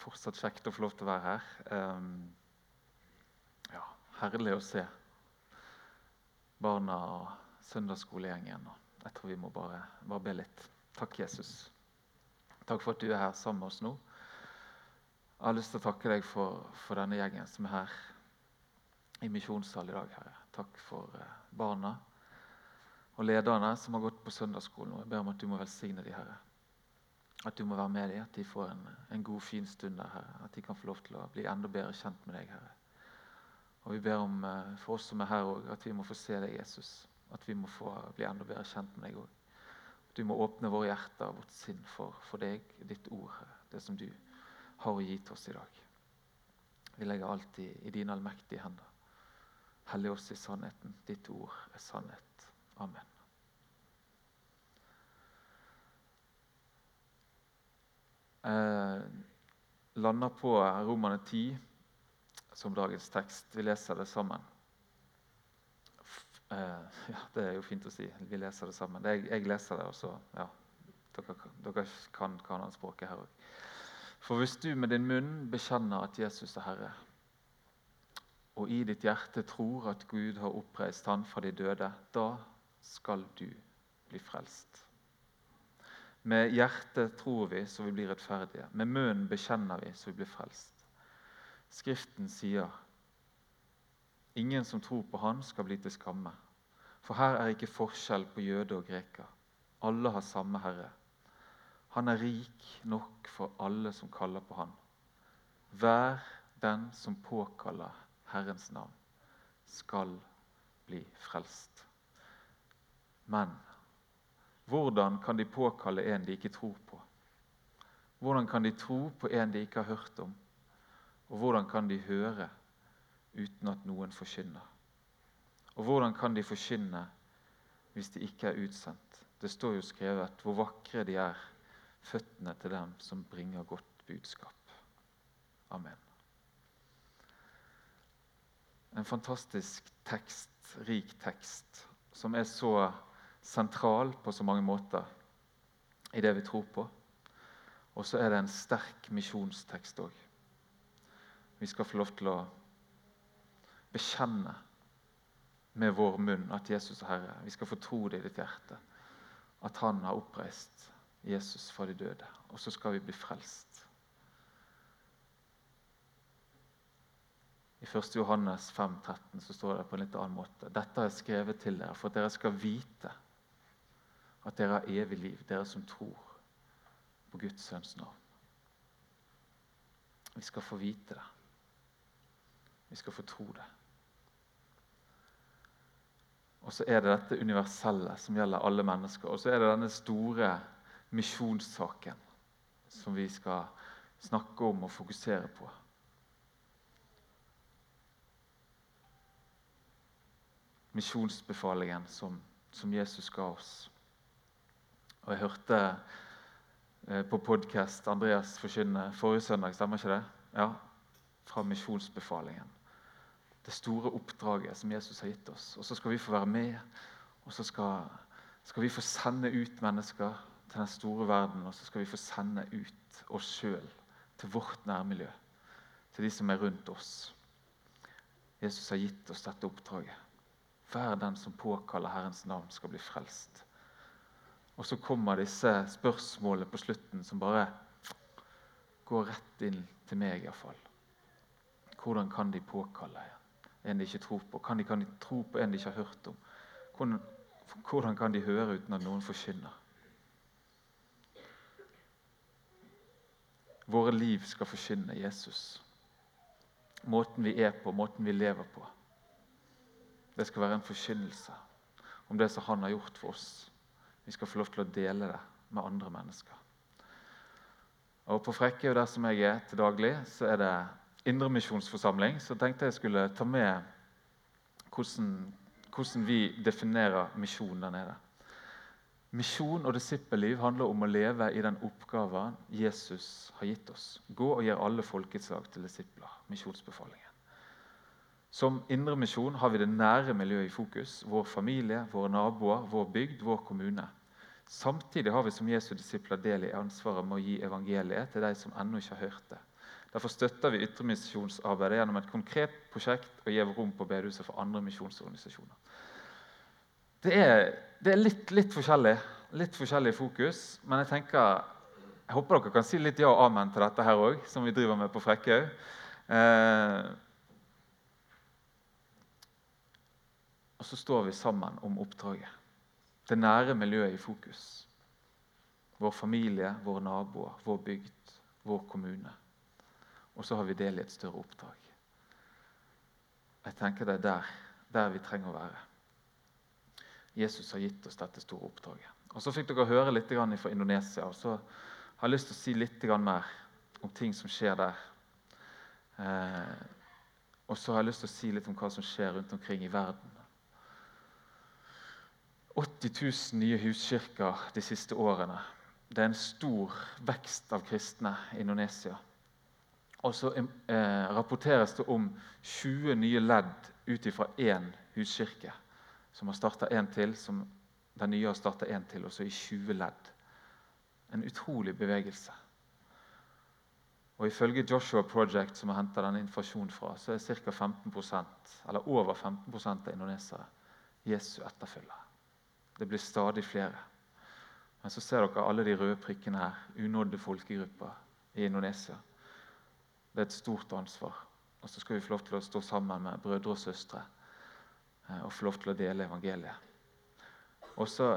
fortsatt kjekt å få lov til å være her. Um, ja, herlig å se barna og søndagssskolegjengen. Jeg tror vi må bare, bare be litt. Takk, Jesus. Takk for at du er her sammen med oss nå. Jeg har lyst til å takke deg for, for denne gjengen som er her i misjonssal i dag. Herre. Takk for uh, barna og lederne som har gått på søndagsskolen. Jeg ber om at du må velsigne dem, Herre. At du må være med dem, at de får en, en god, fin stund der, Herre. At de kan få lov til å bli enda bedre kjent med deg, Herre. Og Vi ber om uh, for oss som er her òg, at vi må få se deg, Jesus. At vi må få bli enda bedre kjent med deg òg. Du må åpne våre hjerter og vårt sinn for, for deg, ditt ord, Herre. Det som du har gitt oss i dag. Vi legger alt i, i dine allmektige hender. Hellig oss i sannheten. Ditt ord er sannhet. Amen. Eh, lander på Romane 10 som dagens tekst. Vi leser det sammen. Eh, ja, Det er jo fint å si. Vi leser det sammen. Jeg, jeg leser det, og så ja, dere, dere kan kanonspråket her òg. For hvis du med din munn bekjenner at Jesus er Herre, og i ditt hjerte tror at Gud har oppreist Han fra de døde, da skal du bli frelst. Med hjertet tror vi så vi blir rettferdige. Med munnen bekjenner vi så vi blir frelst. Skriften sier ingen som tror på Han, skal bli til skamme. For her er ikke forskjell på jøde og greker. Alle har samme Herre. Han er rik nok for alle som kaller på Han. Hver den som påkaller Herrens navn, skal bli frelst. Men hvordan kan de påkalle en de ikke tror på? Hvordan kan de tro på en de ikke har hørt om? Og hvordan kan de høre uten at noen forkynner? Og hvordan kan de forkynne hvis de ikke er utsendt? Det står jo skrevet hvor vakre de er, føttene til dem som bringer godt budskap. Amen. En fantastisk tekst, rik tekst, som er så sentral på så mange måter i det vi tror på. Og så er det en sterk misjonstekst òg. Vi skal få lov til å bekjenne med vår munn at Jesus er Herre. Vi skal få tro det i ditt hjerte, at Han har oppreist Jesus fra de døde. Og så skal vi bli frelst. I 1. Johannes 5, 13 så står det på en litt annen måte. Dette er skrevet til dere for at dere skal vite at dere har evig liv, dere som tror på Guds sønns navn. Vi skal få vite det. Vi skal få tro det. Og så er det dette universelle som gjelder alle mennesker. Og så er det denne store misjonssaken som vi skal snakke om og fokusere på. Misjonsbefalingen som, som Jesus ga oss. Og Jeg hørte eh, på podkast Andreas forkynne forrige søndag, stemmer ikke det? Ja, Fra misjonsbefalingen. Det store oppdraget som Jesus har gitt oss. Og så skal vi få være med, og så skal, skal vi få sende ut mennesker til den store verden. Og så skal vi få sende ut oss sjøl til vårt nærmiljø, til de som er rundt oss. Jesus har gitt oss dette oppdraget. Hver den som påkaller Herrens navn, skal bli frelst. Og så kommer disse spørsmålene på slutten som bare går rett inn til meg, iallfall. Hvordan kan de påkalle en de ikke tror på? Kan de, kan de tro på en de ikke har hørt om? Hvordan, hvordan kan de høre uten at noen forkynner? Våre liv skal forkynne Jesus. Måten vi er på, måten vi lever på. Det skal være en forkynnelse om det som han har gjort for oss. Vi skal få lov til å dele det med andre mennesker. Og På Frekkhaug, der som jeg er til daglig, så er det indremisjonsforsamling. Så tenkte jeg skulle ta med hvordan, hvordan vi definerer misjon der nede. Misjon og disippelliv handler om å leve i den oppgaven Jesus har gitt oss. Gå og gjør alle folkeslag til disipler. Misjonsbefalingen. Som indremisjon har vi det nære miljøet i fokus. Vår familie, våre naboer, vår bygd, vår kommune. Samtidig har vi som Jesu disipler del i ansvaret med å gi evangeliet til de som ennå ikke har hørt det. Derfor støtter vi ytremisjonsarbeidet gjennom et konkret prosjekt og gir rom på bedehuset for andre misjonsorganisasjoner. Det er, det er litt, litt, forskjellig, litt forskjellig fokus, men jeg tenker jeg håper dere kan si litt ja og amen til dette her òg, som vi driver med på Frekkhaug. Eh, og så står vi sammen om oppdraget. Det nære miljøet i fokus. Vår familie, våre naboer, vår bygd, vår kommune. Og så har vi del i et større oppdrag. Jeg tenker det er der, der vi trenger å være. Jesus har gitt oss dette store oppdraget. Og Så fikk dere høre litt fra Indonesia. og så har jeg lyst til å si litt mer om ting som skjer der. Eh, og så har jeg lyst til å si litt om hva som skjer rundt omkring i verden. 80 000 nye huskirker de siste årene. Det er en stor vekst av kristne i Indonesia. Og så eh, rapporteres det om 20 nye ledd ut ifra én huskirke. Som har starta én til, som den nye har starta én til, og så i 20 ledd. En utrolig bevegelse. Og Ifølge Joshua Project, som har henta denne informasjonen fra, så er ca. 15% eller over 15% av indonesere Jesu etterfølgere. Det blir stadig flere. Men så ser dere alle de røde prikkene her. Unådde folkegrupper i Indonesia. Det er et stort ansvar. Og så skal vi få lov til å stå sammen med brødre og søstre eh, og få lov til å dele evangeliet. Også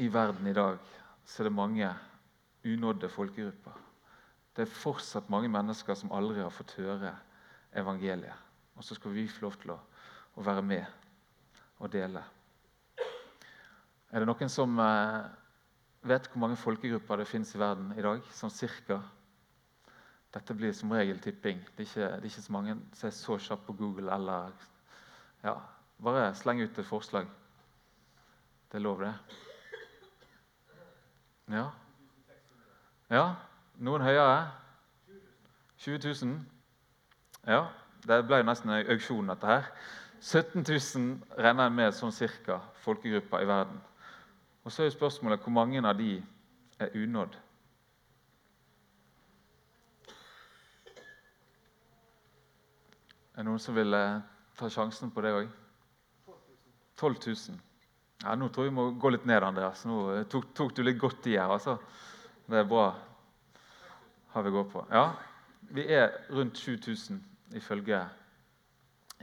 i verden i dag så er det mange unådde folkegrupper. Det er fortsatt mange mennesker som aldri har fått høre evangeliet. Og så skal vi få lov til å, å være med og dele. Er det noen som eh, vet hvor mange folkegrupper det fins i verden i dag? Sånn cirka? Dette blir som regel tipping. Det er ikke, det er ikke så mange som er så kjappe på Google. eller ja, Bare sleng ut et forslag. Det er lov, det. Ja. ja. Noen høyere? 20 000? Ja, det ble nesten en auksjon, dette her. 17 000 regner jeg med sånn cirka folkegrupper i verden. Og Så er jo spørsmålet hvor mange av de er unådd. Er det noen som vil eh, ta sjansen på det òg? 12 000. Ja, Nå tror jeg vi må gå litt ned, Andreas. Nå eh, tok, tok du litt godt i her. altså. Det er bra. Har vi gått på. Ja, vi er rundt 7000 ifølge,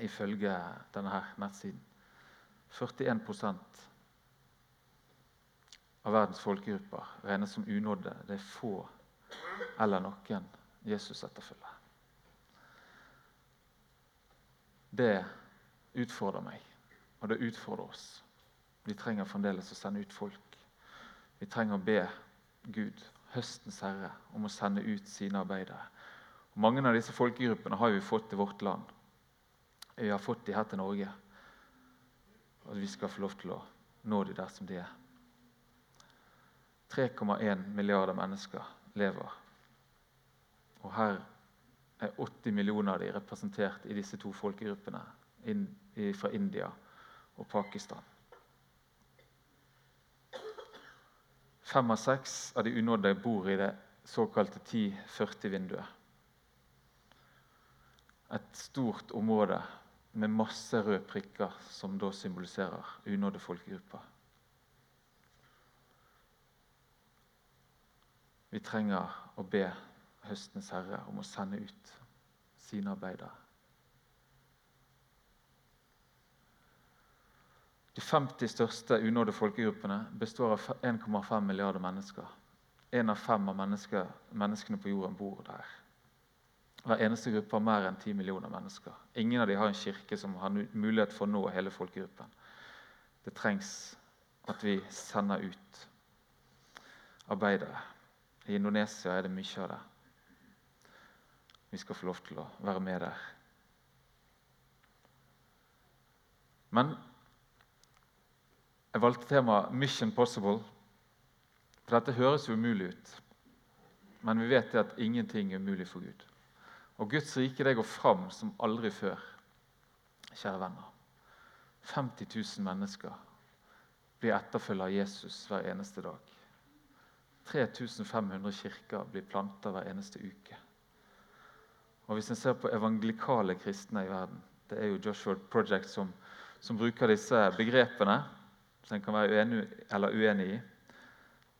ifølge denne her nettsiden. 41 av verdens folkegrupper regnes som unådde. Det er få eller noen Jesus etterfølger. Det utfordrer meg, og det utfordrer oss. Vi trenger fremdeles å sende ut folk. Vi trenger å be Gud, høstens herre, om å sende ut sine arbeidere. Og mange av disse folkegruppene har vi fått til vårt land. Vi har fått dem her til Norge. Og vi skal få lov til å nå dem der som de er. 3,1 milliarder mennesker lever. Og her er 80 millioner av dem representert i disse to folkegruppene fra India og Pakistan. Fem av seks av de unådde bor i det såkalte 10-40-vinduet. Et stort område med masse røde prikker som da symboliserer unådde folkegrupper. Vi trenger å be høstens herre om å sende ut sine arbeidere. De 50 største unådde folkegruppene består av 1,5 milliarder mennesker. En av fem av mennesker, menneskene på jorden bor der. Hver eneste gruppe har mer enn 10 millioner mennesker. Ingen av dem har en kirke som har mulighet for å nå hele folkegruppen. Det trengs at vi sender ut arbeidere. I Indonesia er det mye av det. Vi skal få lov til å være med der. Men jeg valgte temaet 'Mission Possible', for dette høres jo umulig ut. Men vi vet at ingenting er umulig for Gud. Og Guds rike det går fram som aldri før, kjære venner. 50 000 mennesker blir etterfølger av Jesus hver eneste dag. 3500 kirker blir planta hver eneste uke. Og Hvis en ser på evangelikale kristne i verden Det er jo Joshua Project som, som bruker disse begrepene, som en kan være uenig eller uenig i.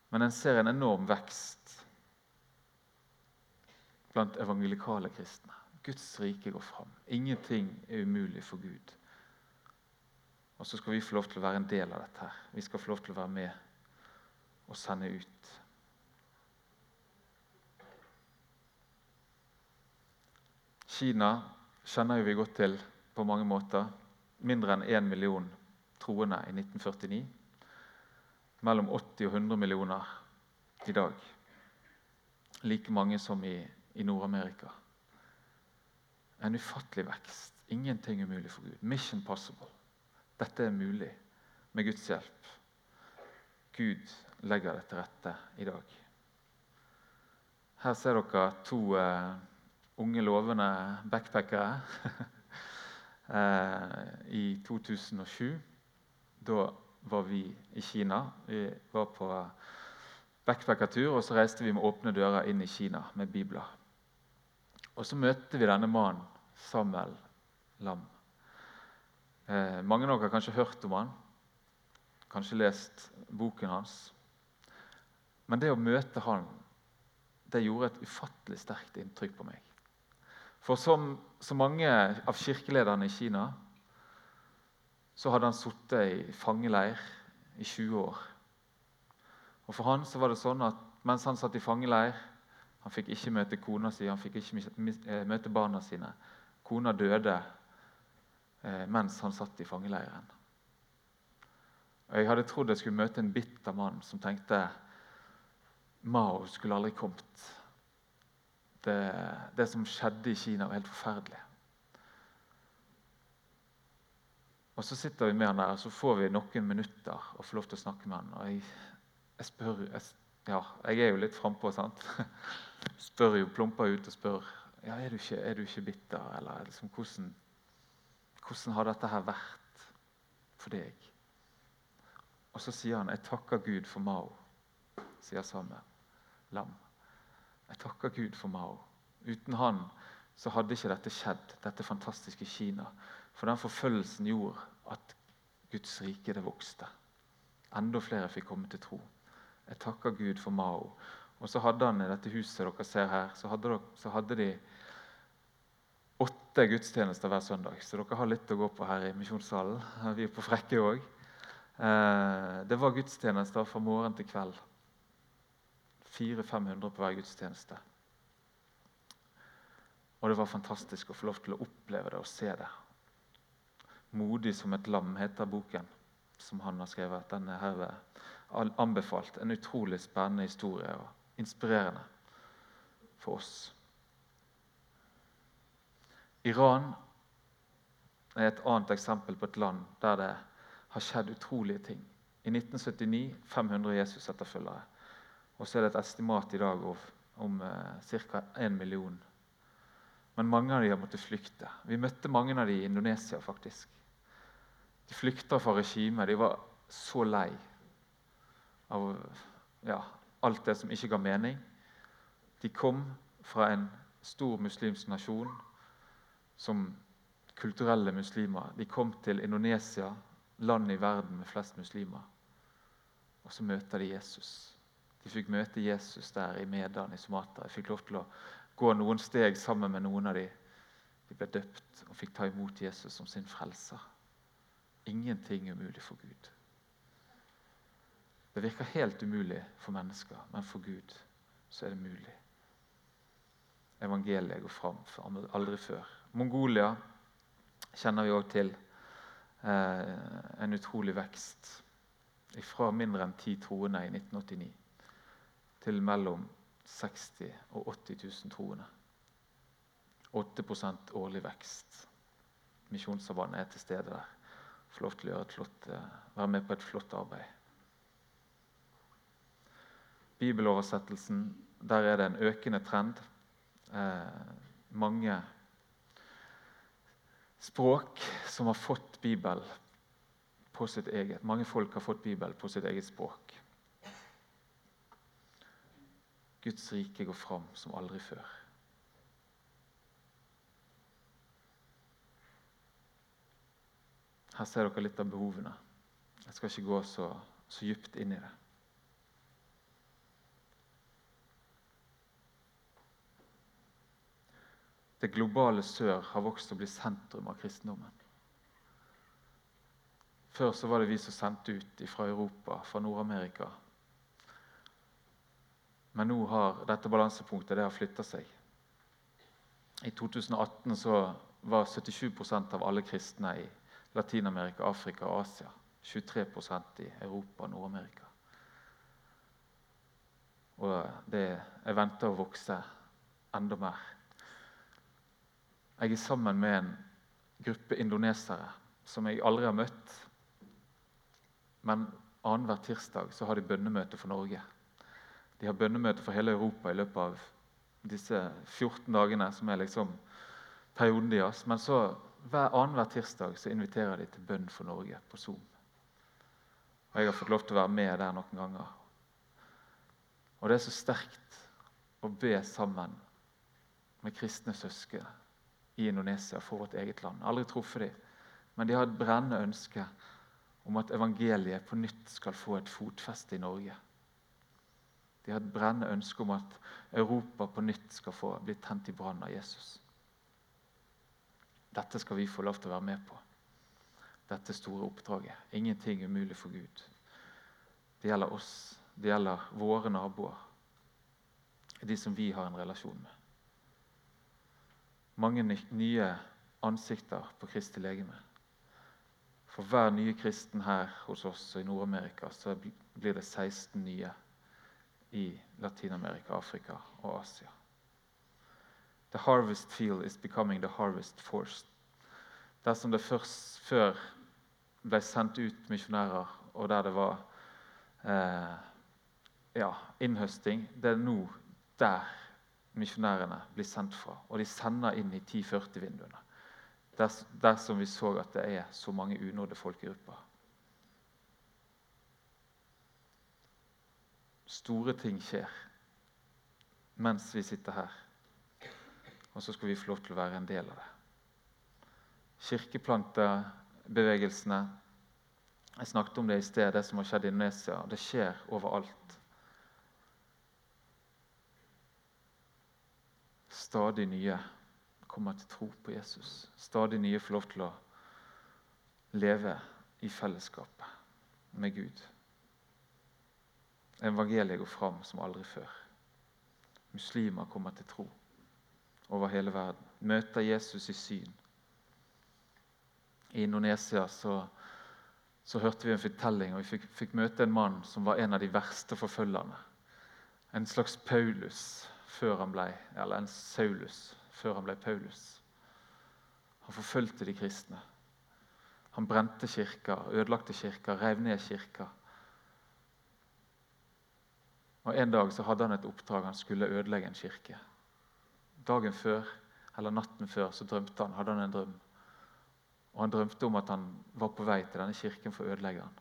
Men en ser en enorm vekst blant evangelikale kristne. Guds rike går fram. Ingenting er umulig for Gud. Og så skal vi få lov til å være en del av dette. her. Vi skal få lov til å være med og sende ut. Kina kjenner vi godt til på mange måter. Mindre enn én million troende i 1949. Mellom 80 og 100 millioner i dag. Like mange som i, i Nord-Amerika. En ufattelig vekst. Ingenting er umulig for Gud. Mission possible. Dette er mulig med Guds hjelp. Gud legger det til rette i dag. Her ser dere to uh, unge, lovende backpackere uh, i 2007. Da var vi i Kina. Vi var på backpackertur, og så reiste vi med åpne dører inn i Kina med bibler. Og så møtte vi denne mannen, Samuel Lam. Eh, mange av dere har kanskje hørt om han, kanskje lest boken hans. Men det å møte han, det gjorde et ufattelig sterkt inntrykk på meg. For som så mange av kirkelederne i Kina så hadde han sittet i fangeleir i 20 år. Og For han så var det sånn at mens han satt i fangeleir Han fikk ikke møte kona si, han fikk ikke eh, møte barna sine. Kona døde eh, mens han satt i fangeleiren. Og Jeg hadde trodd jeg skulle møte en bitter mann som tenkte Mao skulle aldri kommet. Det, det som skjedde i Kina, var helt forferdelig. Og Så sitter vi med han der, og så får vi noen minutter og får lov til å snakke med han. Og jeg, jeg spør jeg, ja, jeg er jo litt frampå, sant? spør jo, plumper ut og spør ja, er du ikke, er du ikke bitter. Eller liksom, hvordan, hvordan har dette her vært for deg? Og så sier han jeg takker Gud for Mao, sier Samme Lam. Jeg takker Gud for Mao. Uten han så hadde ikke dette skjedd, dette fantastiske Kina. For den forfølgelsen gjorde at Guds rike det vokste. Enda flere fikk komme til tro. Jeg takker Gud for Mao. Og så hadde han i dette huset dere ser her, så hadde, dere, så hadde de åtte gudstjenester hver søndag. Så dere har litt å gå på her i misjonssalen. Vi er på Frekke òg. Eh, det var gudstjenester fra morgen til kveld. 400-500 på hver gudstjeneste. Og det var fantastisk å få lov til å oppleve det og se det. 'Modig som et lam' heter boken som han har skrevet. Den er herved anbefalt. En utrolig spennende historie og inspirerende for oss. Iran er et annet eksempel på et land der det har skjedd utrolige ting. I 1979 500 Jesus-etterfølgere. Og så er det et estimat i dag om, om eh, ca. 1 million. Men mange av dem har måttet flykte. Vi møtte mange av dem i Indonesia. faktisk. De flykta fra regimet. De var så lei av ja, alt det som ikke ga mening. De kom fra en stor muslimsk nasjon som kulturelle muslimer. De kom til Indonesia, landet i verden med flest muslimer. Og så møter de Jesus. De fikk møte Jesus der i Medan i Sumatra. De fikk lov til å gå noen steg sammen med noen av dem. De ble døpt og fikk ta imot Jesus som sin frelser. Ingenting er umulig for Gud. Det virker helt umulig for mennesker, men for Gud så er det mulig. Evangeliet går fram for aldri før. Mongolia kjenner vi òg til. Eh, en utrolig vekst. Fra mindre enn ti troende i 1989 til mellom 60 og 80 000 troende. 8% årlig vekst. Misjonssambandet er til stede der få lov til å flott, eh, være med på et flott arbeid. Bibeloversettelsen, der er det en økende trend. Eh, mange språk som har fått Bibel på sitt eget. Mange folk har fått Bibel på sitt eget språk. Guds rike går fram som aldri før. Her ser dere litt av behovene. Jeg skal ikke gå så, så dypt inn i det. Det globale sør har vokst og blitt sentrum av kristendommen. Før så var det vi som sendte ut fra Europa, fra Nord-Amerika, men nå har dette balansepunktet det flytta seg. I 2018 så var 77% av alle kristne i Latin-Amerika, Afrika og Asia. 23% i Europa og Nord-Amerika. Og det jeg venter å vokse enda mer. Jeg er sammen med en gruppe indonesere som jeg aldri har møtt. Men annenhver tirsdag så har de bønnemøte for Norge. De har bønnemøte for hele Europa i løpet av disse 14 dagene, som er liksom perioden deres. Men så hver annenhver tirsdag så inviterer de til bønn for Norge på Zoom. Og Jeg har fått lov til å være med der noen ganger. Og det er så sterkt å be sammen med kristne søsken i Indonesia for vårt eget land. Aldri truffet dem, men de har et brennende ønske om at evangeliet på nytt skal få et fotfeste i Norge. De har et brennende ønske om at Europa på nytt skal få bli tent i brann av Jesus. Dette skal vi få lov til å være med på. Dette store oppdraget. Ingenting er umulig for Gud. Det gjelder oss, det gjelder våre naboer, de som vi har en relasjon med mange nye ansikter på Kristi legeme. For hver nye kristen her hos oss i Nord-Amerika så blir det 16 nye i Latin-Amerika, Afrika og Asia. The harvest field is becoming the harvest force. Dersom det først før ble sendt ut misjonærer, og der det var eh, ja, innhøsting, det er nå der misjonærene blir sendt fra. Og de sender inn i 1040-vinduene. Dersom vi så at det er så mange unådde folkegrupper. Store ting skjer mens vi sitter her. Og så skal vi få lov til å være en del av det. Kirkeplantebevegelsene Jeg snakket om det i sted, det som har skjedd i Indonesia. Det skjer overalt. stadig nye kommer til tro på Jesus. Stadig nye får lov til å leve i fellesskapet med Gud. Evangeliet går fram som aldri før. Muslimer kommer til tro over hele verden. Møter Jesus i syn. I Indonesia så, så hørte vi en fortelling, og vi fikk, fikk møte en mann som var en av de verste forfølgerne. En slags Paulus før han ble, eller en Saulus før han ble Paulus. Han forfulgte de kristne. Han brente kirker, ødelagte kirker, rev ned kirker. Og En dag så hadde han et oppdrag. Han skulle ødelegge en kirke. Dagen før, eller Natten før så drømte han, hadde han en drøm. Og Han drømte om at han var på vei til denne kirken for å ødelegge den.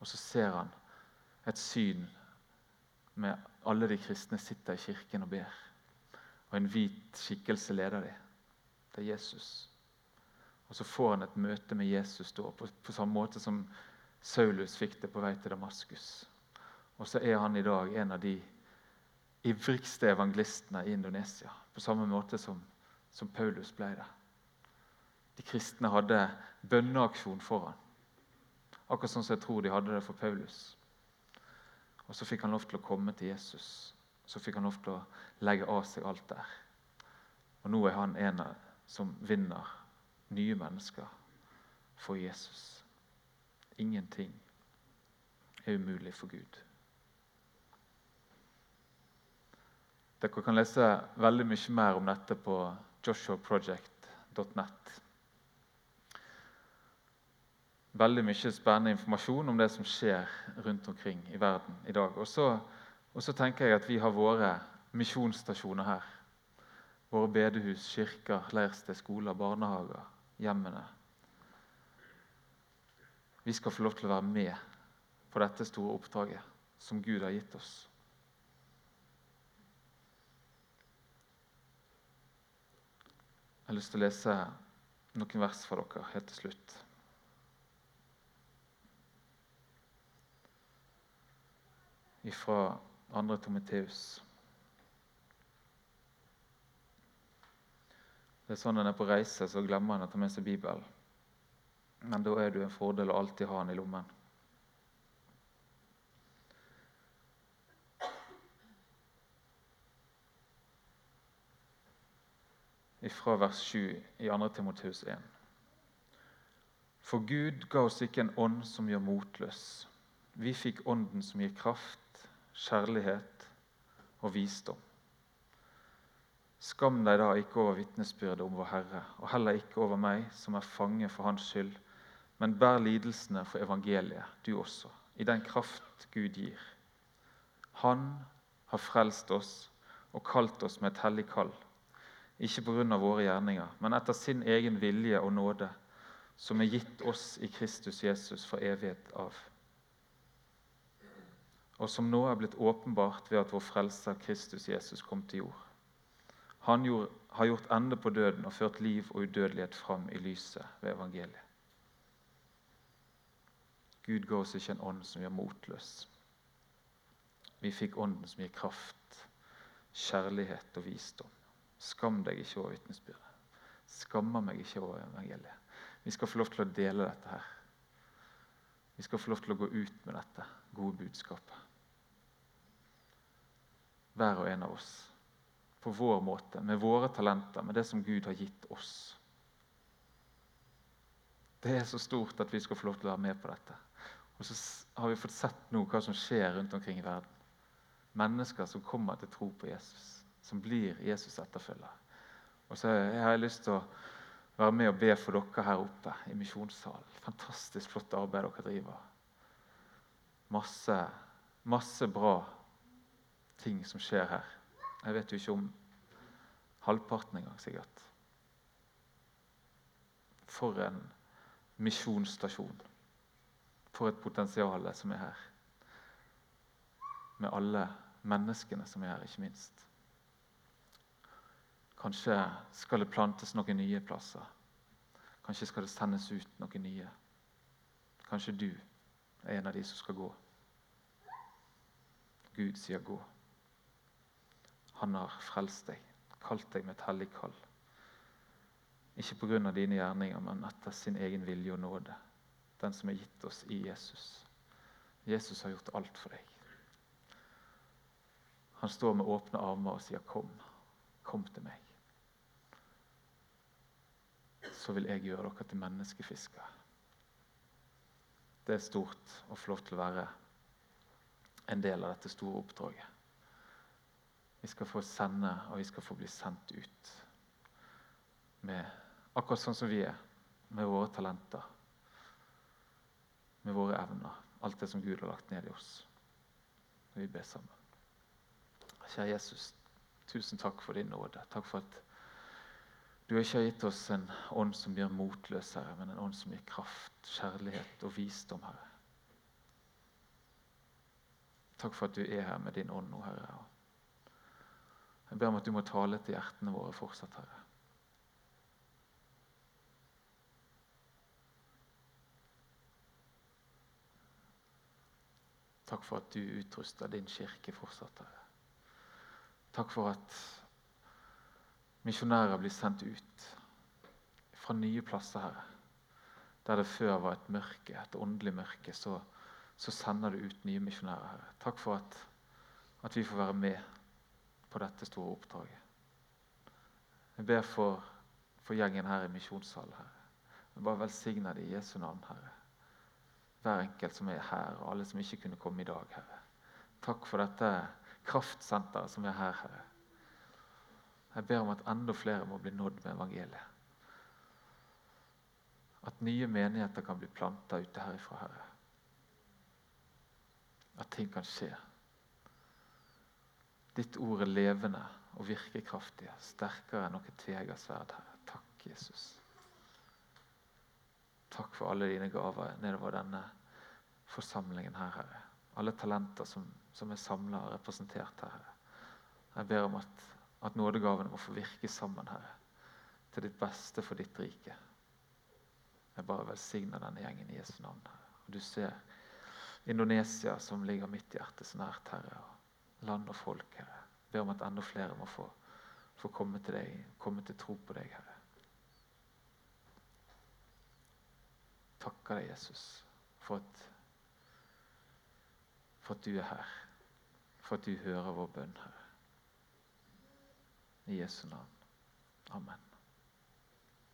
Og Så ser han et syn med alle de kristne sitter i kirken og ber. Og en hvit skikkelse leder dem. Det er Jesus. Og Så får han et møte med Jesus da, på, på samme måte som Saulus fikk det på vei til Damaskus. Og så er han i dag en av de ivrigste evangelistene i Indonesia. På samme måte som, som Paulus ble det. De kristne hadde bønneaksjon for ham. Akkurat sånn som jeg tror de hadde det for Paulus. Og så fikk han lov til å komme til Jesus. Så fikk han lov til å legge av seg alt der. Og nå er han en som vinner nye mennesker for Jesus. Ingenting er umulig for Gud. Dere kan lese veldig mye mer om dette på joshuaproject.net veldig mye spennende informasjon om det som skjer rundt omkring i verden i dag. Og så, tenker jeg at vi har våre misjonsstasjoner her. Våre bedehus, kirker, leirsted, skoler, barnehager, hjemmene. Vi skal få lov til å være med på dette store oppdraget som Gud har gitt oss. Jeg har lyst til å lese noen vers for dere helt til slutt. Fra 2. Tomiteus. Det er sånn når en er på reise, så glemmer en å ta med seg Bibelen. Men da er det en fordel å alltid ha den i lommen. Fra vers 7 i 2. Timoteus 1. For Gud ga oss ikke en ånd som gjør motløs. Vi fikk ånden som gir kraft, kjærlighet og visdom. Skam deg da ikke over vitnesbyrdet om vår Herre, og heller ikke over meg, som er fange for Hans skyld, men bær lidelsene for evangeliet, du også, i den kraft Gud gir. Han har frelst oss og kalt oss med et hellig kall, ikke av våre gjerninger, men etter sin egen vilje og nåde, som er gitt oss i Kristus Jesus for evighet av og som nå er blitt åpenbart ved at vår frelser Kristus Jesus kom til jord. Han gjorde, har gjort ende på døden og ført liv og udødelighet fram i lyset ved evangeliet. Gud ga oss ikke en ånd som gjør motløs. Vi fikk ånden som gir kraft, kjærlighet og visdom. Skam deg ikke over vitnesbyrdet. Skammer meg ikke over evangeliet. Vi skal få lov til å dele dette her. Vi skal få lov til å gå ut med dette gode budskapet. Hver og en av oss på vår måte, med våre talenter, med det som Gud har gitt oss. Det er så stort at vi skal få lov til å være med på dette. Og så har vi fått sett nå hva som skjer rundt omkring i verden. Mennesker som kommer til tro på Jesus, som blir Jesus etterfølger. Og så har jeg lyst til å være med og be for dere her oppe i misjonssalen. Fantastisk flott arbeid dere driver. Masse, masse bra ting som skjer her. Jeg vet jo ikke om halvparten engang, sikkert. For en misjonsstasjon. For et potensial som er her. Med alle menneskene som er her, ikke minst. Kanskje skal det plantes noen nye plasser. Kanskje skal det sendes ut noen nye. Kanskje du er en av de som skal gå. Gud sier 'gå'. Han har frelst deg, kalt deg med et hellig kall. Ikke pga. dine gjerninger, men etter sin egen vilje og nåde. Den som er gitt oss i Jesus. Jesus har gjort alt for deg. Han står med åpne armer og sier, 'Kom, kom til meg.' Så vil jeg gjøre dere til menneskefiskere. Det er stort og flott å være en del av dette store oppdraget. Vi skal få sende, og vi skal få bli sendt ut. Med, akkurat sånn som vi er, med våre talenter, med våre evner. Alt det som Gud har lagt ned i oss. Vi ber sammen. Kjære Jesus, tusen takk for din nåde. Takk for at du har ikke gitt oss en ånd som gjør motløs, Herre, men en ånd som gir kraft, kjærlighet og visdom, Herre. Takk for at du er her med din ånd nå, Herre. Jeg ber om at du må tale til hjertene våre fortsatt, Herre. Takk for at du utruster din kirke fortsatt, Herre. Takk for at misjonærer blir sendt ut fra nye plasser, Herre. Der det før var et mørke, et åndelig mørke, så, så sender du ut nye misjonærer, Herre. Takk for at, at vi får være med på dette store oppdraget. Jeg ber for, for gjengen her i misjonssalen, Herre. Jeg bare velsigne det i Jesu navn, Herre. Hver enkelt som er her, og alle som ikke kunne komme i dag, Herre. Takk for dette kraftsenteret som er her, Herre. Jeg ber om at enda flere må bli nådd med evangeliet. At nye menigheter kan bli planta ute herifra, Herre. At ting kan skje. Ditt ord er levende og virkekraftig, sterkere enn noe tvegersverd, Herre. Takk, Jesus. Takk for alle dine gaver nedover denne forsamlingen her, Herre. Alle talenter som, som er samla og representert her, Herre. Jeg ber om at, at nådegavene må få virke sammen, Herre. Til ditt beste for ditt rike. Jeg bare velsigner denne gjengen i Jesu navn. Herre. Og du ser Indonesia, som ligger mitt hjerte så nært, Herre. Og land og folk, Herre. Jeg ber om at enda flere må få, få komme til deg, komme til tro på deg, Herre. Takker deg, Jesus, for at, for at du er her. For at du hører vår bønn, Herre. I Jesu navn. Amen.